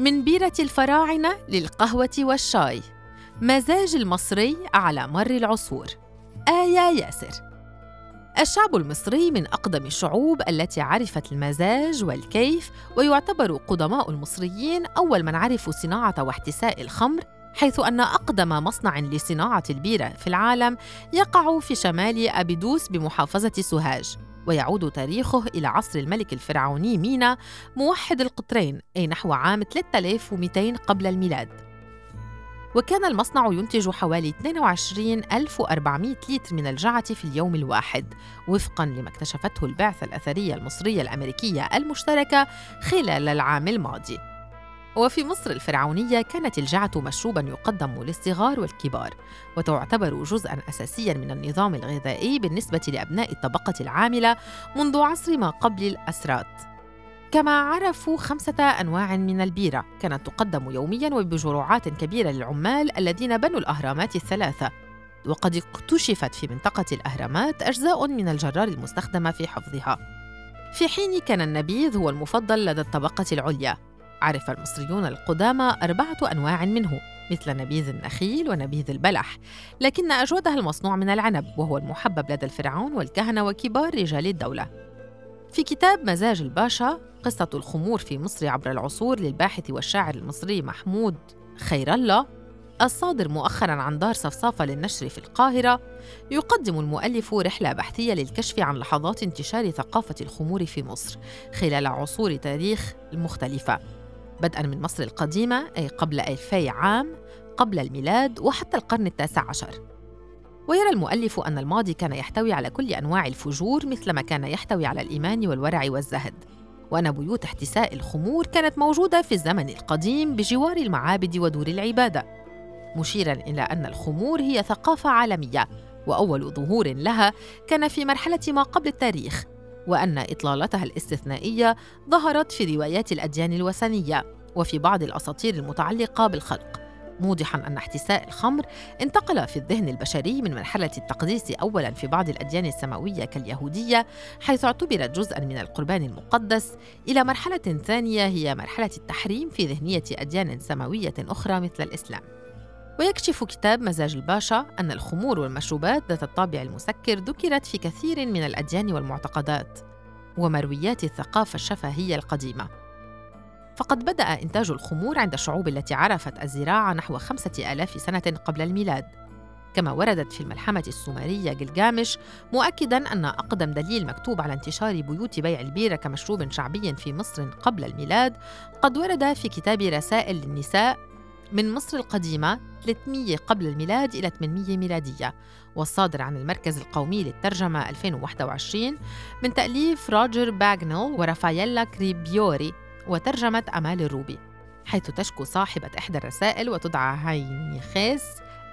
من بيرة الفراعنة للقهوة والشاي. مزاج المصري على مر العصور. آية ياسر. الشعب المصري من أقدم الشعوب التي عرفت المزاج والكيف ويعتبر قدماء المصريين أول من عرفوا صناعة واحتساء الخمر حيث أن أقدم مصنع لصناعة البيرة في العالم يقع في شمال أبيدوس بمحافظة سوهاج. ويعود تاريخه إلى عصر الملك الفرعوني مينا موحد القطرين أي نحو عام 3200 قبل الميلاد. وكان المصنع ينتج حوالي 22400 لتر من الجعة في اليوم الواحد وفقاً لما اكتشفته البعثة الأثرية المصرية الأمريكية المشتركة خلال العام الماضي. وفي مصر الفرعونية كانت الجعة مشروبا يقدم للصغار والكبار وتعتبر جزءا أساسيا من النظام الغذائي بالنسبة لأبناء الطبقة العاملة منذ عصر ما قبل الأسرات. كما عرفوا خمسة أنواع من البيرة كانت تقدم يوميا وبجرعات كبيرة للعمال الذين بنوا الأهرامات الثلاثة. وقد اكتشفت في منطقة الأهرامات أجزاء من الجرار المستخدمة في حفظها. في حين كان النبيذ هو المفضل لدى الطبقة العليا. عرف المصريون القدامى أربعة أنواع منه مثل نبيذ النخيل ونبيذ البلح لكن أجودها المصنوع من العنب وهو المحبب لدى الفرعون والكهنة وكبار رجال الدولة. في كتاب مزاج الباشا قصة الخمور في مصر عبر العصور للباحث والشاعر المصري محمود خير الله الصادر مؤخرا عن دار صفصافة للنشر في القاهرة يقدم المؤلف رحلة بحثية للكشف عن لحظات انتشار ثقافة الخمور في مصر خلال عصور تاريخ المختلفة بدءا من مصر القديمة أي قبل ألفي عام قبل الميلاد وحتى القرن التاسع عشر. ويرى المؤلف أن الماضي كان يحتوي على كل أنواع الفجور مثلما كان يحتوي على الإيمان والورع والزهد. وأن بيوت احتساء الخمور كانت موجودة في الزمن القديم بجوار المعابد ودور العبادة. مشيرا إلى أن الخمور هي ثقافة عالمية وأول ظهور لها كان في مرحلة ما قبل التاريخ وأن إطلالتها الاستثنائية ظهرت في روايات الأديان الوثنية وفي بعض الأساطير المتعلقة بالخلق. موضحا أن احتساء الخمر انتقل في الذهن البشري من مرحلة التقديس أولا في بعض الأديان السماوية كاليهودية حيث اعتبرت جزءا من القربان المقدس إلى مرحلة ثانية هي مرحلة التحريم في ذهنية أديان سماوية أخرى مثل الإسلام. ويكشف كتاب مزاج الباشا أن الخمور والمشروبات ذات الطابع المسكر ذكرت في كثير من الأديان والمعتقدات ومرويات الثقافة الشفهية القديمة. فقد بدأ إنتاج الخمور عند الشعوب التي عرفت الزراعة نحو خمسة آلاف سنة قبل الميلاد. كما وردت في الملحمة السومرية جلجامش مؤكدا أن أقدم دليل مكتوب على انتشار بيوت بيع البيرة كمشروب شعبي في مصر قبل الميلاد قد ورد في كتاب رسائل للنساء من مصر القديمة 300 قبل الميلاد إلى 800 ميلادية والصادر عن المركز القومي للترجمة 2021 من تأليف روجر باغنيل ورافاييلا كريبيوري وترجمة أمال الروبي حيث تشكو صاحبة إحدى الرسائل وتدعى هاينيخيس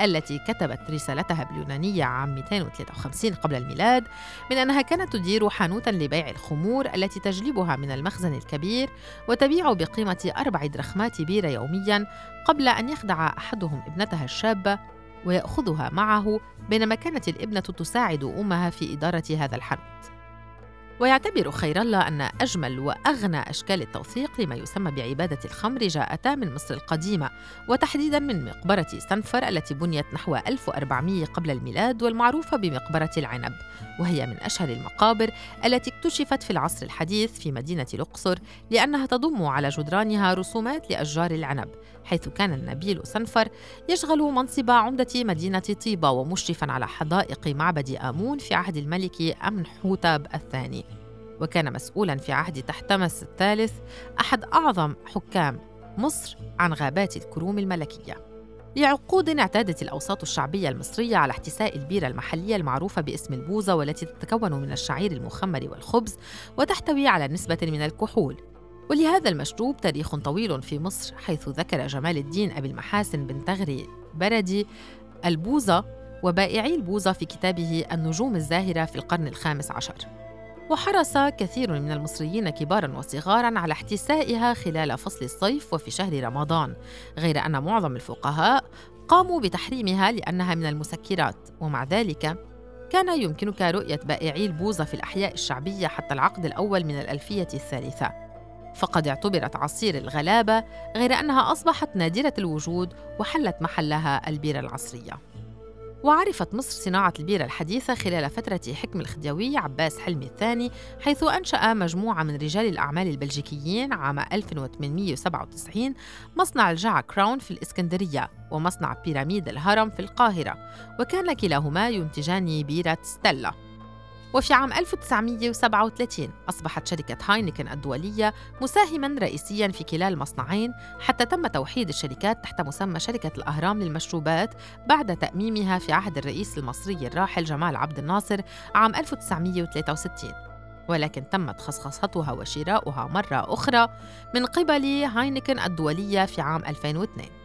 التي كتبت رسالتها باليونانية عام 253 قبل الميلاد من أنها كانت تدير حانوتا لبيع الخمور التي تجلبها من المخزن الكبير وتبيع بقيمة أربع درخمات بيرة يوميا قبل أن يخدع أحدهم ابنتها الشابة ويأخذها معه بينما كانت الابنة تساعد أمها في إدارة هذا الحانوت. ويعتبر خير الله أن أجمل وأغنى أشكال التوثيق لما يسمى بعبادة الخمر جاءتا من مصر القديمة وتحديدا من مقبرة سنفر التي بنيت نحو 1400 قبل الميلاد والمعروفة بمقبرة العنب وهي من أشهر المقابر التي اكتشفت في العصر الحديث في مدينة الأقصر لأنها تضم على جدرانها رسومات لأشجار العنب حيث كان النبيل سنفر يشغل منصب عمدة مدينة طيبة ومشرفا على حدائق معبد آمون في عهد الملك أمنحوتب الثاني. وكان مسؤولا في عهد تحتمس الثالث أحد أعظم حكام مصر عن غابات الكروم الملكية. لعقود اعتادت الأوساط الشعبية المصرية على احتساء البيرة المحلية المعروفة باسم البوزة والتي تتكون من الشعير المخمر والخبز وتحتوي على نسبة من الكحول. ولهذا المشروب تاريخ طويل في مصر حيث ذكر جمال الدين أبي المحاسن بن تغري بردي البوزة وبائعي البوزة في كتابه النجوم الزاهرة في القرن الخامس عشر. وحرص كثير من المصريين كبارا وصغارا على احتسائها خلال فصل الصيف وفي شهر رمضان غير أن معظم الفقهاء قاموا بتحريمها لأنها من المسكرات. ومع ذلك كان يمكنك رؤية بائعي البوظه في الأحياء الشعبية حتى العقد الأول من الألفية الثالثة. فقد اعتبرت عصير الغلابة غير أنها أصبحت نادرة الوجود وحلت محلها البيرة العصرية. وعرفت مصر صناعة البيرة الحديثة خلال فترة حكم الخديوي عباس حلمي الثاني حيث أنشأ مجموعة من رجال الأعمال البلجيكيين عام 1897 مصنع الجعة كراون في الإسكندرية ومصنع بيراميد الهرم في القاهرة وكان كلاهما ينتجان بيرة ستيلا. وفي عام 1937 أصبحت شركة هاينكن الدولية مساهما رئيسيا في كلا المصنعين حتى تم توحيد الشركات تحت مسمى شركة الأهرام للمشروبات بعد تأميمها في عهد الرئيس المصري الراحل جمال عبد الناصر عام 1963 ولكن تمت خصخصتها وشراؤها مرة أخرى من قبل هاينكن الدولية في عام 2002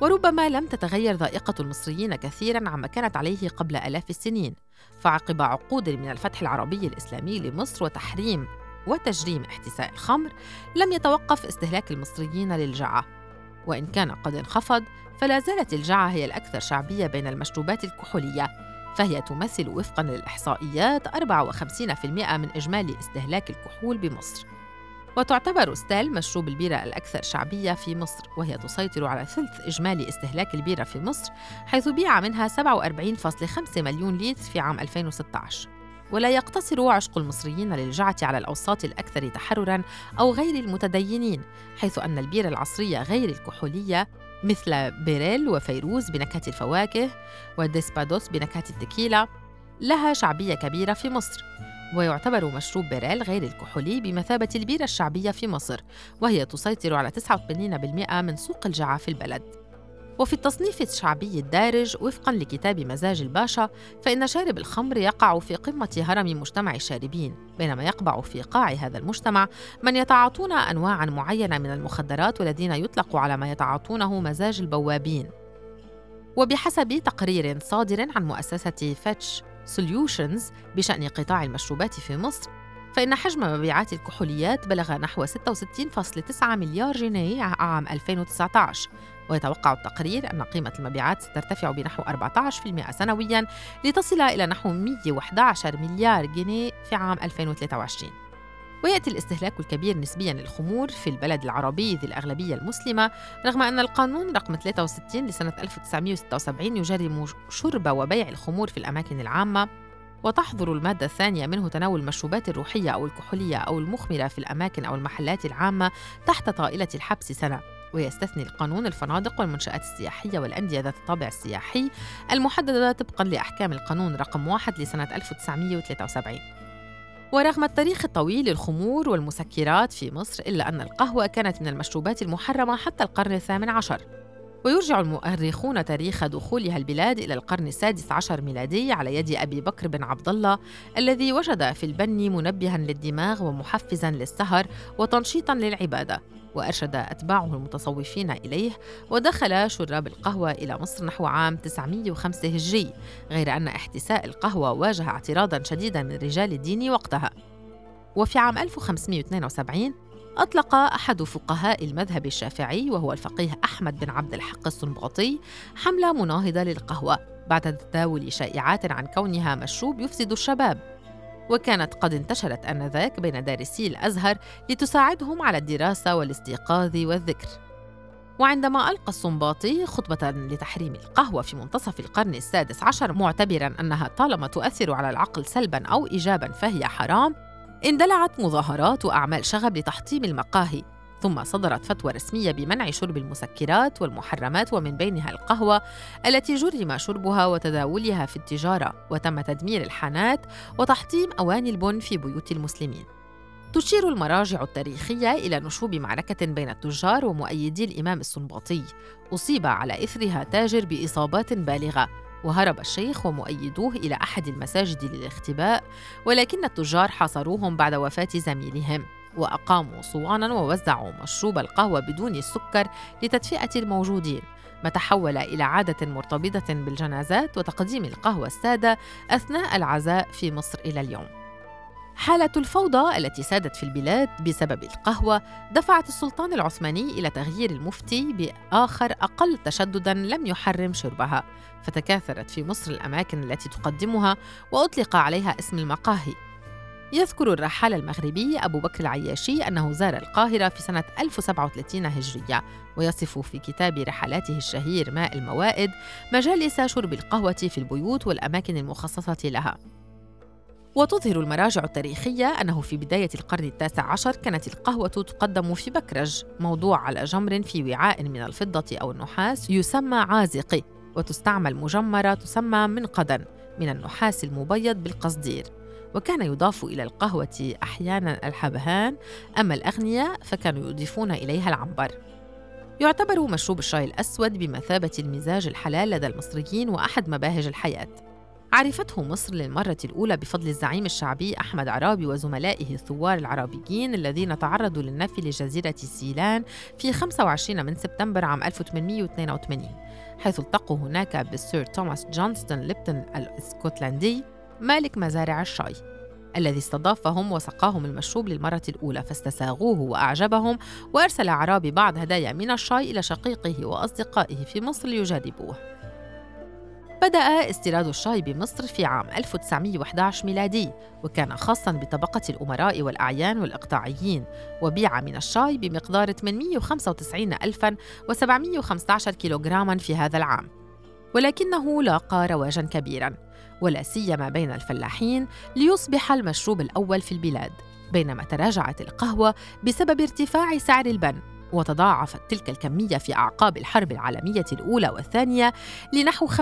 وربما لم تتغير ذائقة المصريين كثيرا عما كانت عليه قبل آلاف السنين. فعقب عقود من الفتح العربي الإسلامي لمصر وتحريم وتجريم احتساء الخمر لم يتوقف استهلاك المصريين للجعة. وإن كان قد انخفض فلا زالت الجعة هي الأكثر شعبية بين المشروبات الكحولية. فهي تمثل وفقا للإحصائيات 54% من إجمالي استهلاك الكحول بمصر. وتعتبر ستال مشروب البيرة الأكثر شعبية في مصر وهي تسيطر على ثلث إجمالي استهلاك البيرة في مصر حيث بيع منها 47.5 مليون لتر في عام 2016 ولا يقتصر عشق المصريين للجعة على الأوساط الأكثر تحرراً أو غير المتدينين حيث أن البيرة العصرية غير الكحولية مثل بيريل وفيروز بنكهة الفواكه وديسبادوس بنكهة التكيلا لها شعبية كبيرة في مصر. ويعتبر مشروب بيريل غير الكحولي بمثابة البيرة الشعبية في مصر وهي تسيطر على 89% من سوق الجعة في البلد. وفي التصنيف الشعبي الدارج وفقا لكتاب مزاج الباشا فإن شارب الخمر يقع في قمة هرم مجتمع الشاربين بينما يقبع في قاع هذا المجتمع من يتعاطون أنواعا معينة من المخدرات والذين يطلق على ما يتعاطونه مزاج البوابين. وبحسب تقرير صادر عن مؤسسة فيتش سوليوشنز بشأن قطاع المشروبات في مصر. فإن حجم مبيعات الكحوليات بلغ نحو 66.9 مليار جنيه عام 2019 ويتوقع التقرير أن قيمة المبيعات سترتفع بنحو 14% سنوياً لتصل إلى نحو 111 مليار جنيه في عام 2023 ويأتي الاستهلاك الكبير نسبيا للخمور في البلد العربي ذي الأغلبية المسلمة رغم أن القانون رقم 63 لسنة 1976 يجرم شرب وبيع الخمور في الأماكن العامة وتحظر المادة الثانية منه تناول المشروبات الروحية أو الكحولية أو المخمرة في الأماكن أو المحلات العامة تحت طائلة الحبس سنة. ويستثني القانون الفنادق والمنشآت السياحية والأندية ذات الطابع السياحي المحددة طبقا لأحكام القانون رقم 1 لسنة 1973 ورغم التاريخ الطويل للخمور والمسكرات في مصر إلا أن القهوة كانت من المشروبات المحرمة حتى القرن الثامن عشر. ويرجع المؤرخون تاريخ دخولها البلاد إلى القرن السادس عشر ميلادي على يد أبي بكر بن عبد الله الذي وجد في البن منبها للدماغ ومحفزا للسهر وتنشيطا للعبادة. وأرشد أتباعه المتصوفين إليه ودخل شراب القهوة إلى مصر نحو عام 905 هجري غير أن احتساء القهوة واجه اعتراضا شديدا من رجال الدين وقتها. وفي عام 1572 أطلق أحد فقهاء المذهب الشافعي وهو الفقيه أحمد بن عبد الحق السنباطي حملة مناهضة للقهوة بعد تداول شائعات عن كونها مشروب يفسد الشباب. وكانت قد انتشرت آنذاك بين دارسي الأزهر لتساعدهم على الدراسة والاستيقاظ والذكر. وعندما ألقى السنباطي خطبة لتحريم القهوة في منتصف القرن السادس عشر معتبرا أنها طالما تؤثر على العقل سلبا أو إيجابا فهي حرام اندلعت مظاهرات وأعمال شغب لتحطيم المقاهي. ثم صدرت فتوى رسمية بمنع شرب المسكرات والمحرمات ومن بينها القهوة التي جرم شربها وتداولها في التجارة وتم تدمير الحانات وتحطيم أواني البن في بيوت المسلمين. تشير المراجع التاريخية إلى نشوب معركة بين التجار ومؤيدي الإمام السنباطي. أصيب على إثرها تاجر بإصابات بالغة. وهرب الشيخ ومؤيدوه إلى أحد المساجد للاختباء ولكن التجار حاصروهم بعد وفاة زميلهم. وأقاموا صوانا ووزعوا مشروب القهوة بدون السكر لتدفئة الموجودين ما تحول إلى عادة مرتبطة بالجنازات وتقديم القهوة السادة أثناء العزاء في مصر إلى اليوم. حالة الفوضى التي سادت في البلاد بسبب القهوة دفعت السلطان العثماني إلى تغيير المفتي بآخر أقل تشدداً لم يحرم شربها، فتكاثرت في مصر الأماكن التي تقدمها وأطلق عليها اسم المقاهي، يذكر الرحالة المغربي أبو بكر العياشي أنه زار القاهرة في سنة 1037 هجرية ويصف في كتاب رحلاته الشهير ماء الموائد مجالس شرب القهوة في البيوت والأماكن المخصصة لها. وتظهر المراجع التاريخية أنه في بداية القرن التاسع عشر كانت القهوة تقدم في بكرج موضوع على جمر في وعاء من الفضة أو النحاس يسمى عازقي وتستعمل مجمرة تسمى منقدا من النحاس المبيض بالقصدير. وكان يضاف إلى القهوة أحيانا الحبهان أما الأغنياء فكانوا يضيفون إليها العنبر. يعتبر مشروب الشاي الأسود بمثابة المزاج الحلال لدى المصريين وأحد مباهج الحياة. عرفته مصر للمرة الأولى بفضل الزعيم الشعبي أحمد عرابي وزملائه الثوار العرابيين الذين تعرضوا للنفي لجزيرة سيلان في 25 من سبتمبر عام 1882 حيث التقوا هناك بالسير توماس جونستون ليبتون الإسكتلندي مالك مزارع الشاي الذي استضافهم وسقاهم المشروب للمرة الأولى فاستساغوه وأعجبهم وأرسل عرابي بعض هدايا من الشاي إلى شقيقه وأصدقائه في مصر ليجربوه بدأ استيراد الشاي بمصر في عام 1911 ميلادي وكان خاصا بطبقة الأمراء والأعيان والإقطاعيين وبيع من الشاي بمقدار 899715 كيلوغراما في هذا العام. ولكنه لاقى رواجا كبيرا ولا سيما بين الفلاحين ليصبح المشروب الأول في البلاد بينما تراجعت القهوة بسبب ارتفاع سعر البن وتضاعفت تلك الكمية في أعقاب الحرب العالمية الأولى والثانية لنحو 591%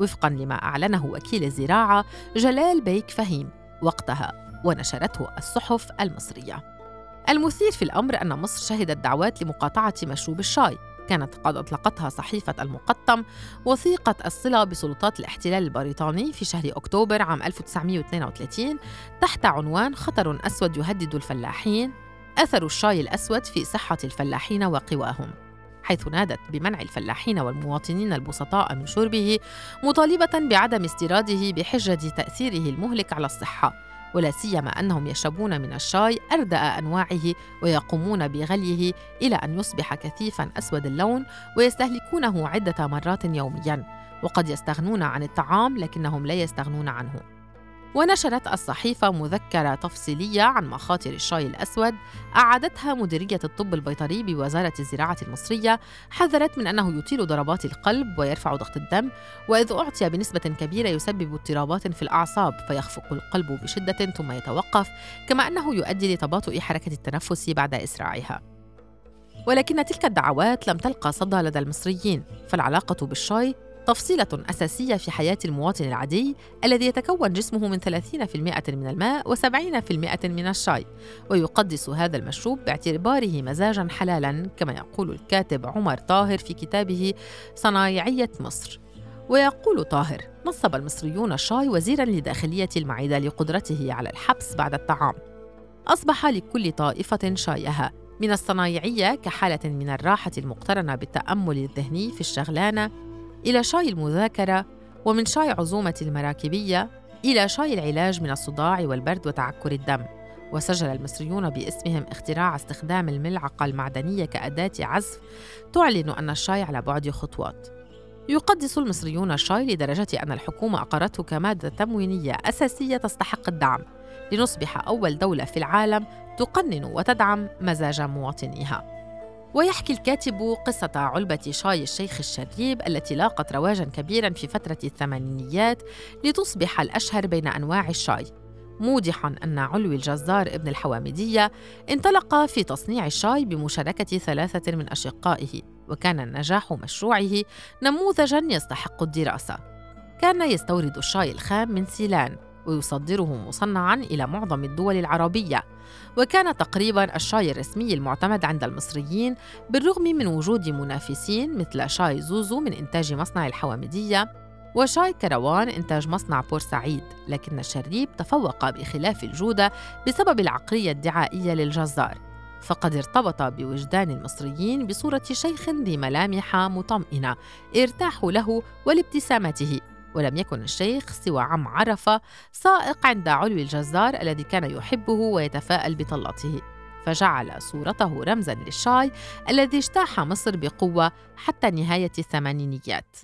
وفقا لما أعلنه وكيل الزراعة جلال بيك فهيم وقتها ونشرته الصحف المصرية. المثير في الأمر أن مصر شهدت دعوات لمقاطعة مشروب الشاي كانت قد أطلقتها صحيفة المقطم وثيقة الصلة بسلطات الاحتلال البريطاني في شهر أكتوبر عام 1932 تحت عنوان خطر أسود يهدد الفلاحين أثر الشاي الأسود في صحة الفلاحين وقواهم حيث نادت بمنع الفلاحين والمواطنين البسطاء من شربه مطالبة بعدم استيراده بحجة تأثيره المهلك على الصحة. ولا سيما أنهم يشربون من الشاي أردأ أنواعه ويقومون بغليه إلى أن يصبح كثيفا أسود اللون ويستهلكونه عدة مرات يوميا وقد يستغنون عن الطعام لكنهم لا يستغنون عنه. ونشرت الصحيفة مذكرة تفصيلية عن مخاطر الشاي الأسود أعادتها مديرية الطب البيطري بوزارة الزراعة المصرية حذرت من أنه يطيل ضربات القلب ويرفع ضغط الدم وإذ أعطي بنسبة كبيرة يسبب اضطرابات في الأعصاب فيخفق القلب بشدة ثم يتوقف كما أنه يؤدي لتباطؤ حركة التنفس بعد إسراعها. ولكن تلك الدعوات لم تلقى صدى لدى المصريين فالعلاقة بالشاي تفصيلة أساسية في حياة المواطن العادي الذي يتكون جسمه من 30% من الماء و70% من الشاي ويقدس هذا المشروب باعتباره مزاجا حلالا كما يقول الكاتب عمر طاهر في كتابه صنايعية مصر. ويقول طاهر نصب المصريون الشاي وزيرا لداخلية المعدة لقدرته على الحبس بعد الطعام. أصبح لكل طائفة شايها. من الصنايعية كحالة من الراحة المقترنة بالتأمل الذهني في الشغلانة إلى شاي المذاكرة ومن شاي عزومة المراكبية إلى شاي العلاج من الصداع والبرد وتعكر الدم. وسجل المصريون باسمهم اختراع استخدام الملعقة المعدنية كأداة عزف تعلن أن الشاي على بعد خطوات. يقدس المصريون الشاي لدرجة أن الحكومة أقرته كمادة تموينية أساسية تستحق الدعم. لنصبح أول دولة في العالم تقنن وتدعم مزاج مواطنيها. ويحكي الكاتب قصة علبة شاي الشيخ الشريب التي لاقت رواجا كبيرا في فترة الثمانينيات لتصبح الأشهر بين أنواع الشاي. موضحا أن علوي الجزار ابن الحوامدية انطلق في تصنيع الشاي بمشاركة ثلاثة من أشقائه وكان النجاح مشروعه نموذجا يستحق الدراسة. كان يستورد الشاي الخام من سيلان. ويصدره مصنعا إلى معظم الدول العربية. وكان تقريبا الشاي الرسمي المعتمد عند المصريين بالرغم من وجود منافسين مثل شاي زوزو من إنتاج مصنع الحوامدية وشاي كروان إنتاج مصنع بورسعيد لكن الشريب تفوق بخلاف الجودة بسبب العقلية الدعائية للجزار. فقد ارتبط بوجدان المصريين بصورة شيخ ذي ملامح مطمئنة ارتاحوا له ولابتسامته. ولم يكن الشيخ سوى عم عرفة سائق عند علوي الجزار الذي كان يحبه ويتفاءل بطلته. فجعل صورته رمزا للشاي الذي اجتاح مصر بقوة حتى نهاية الثمانينيات.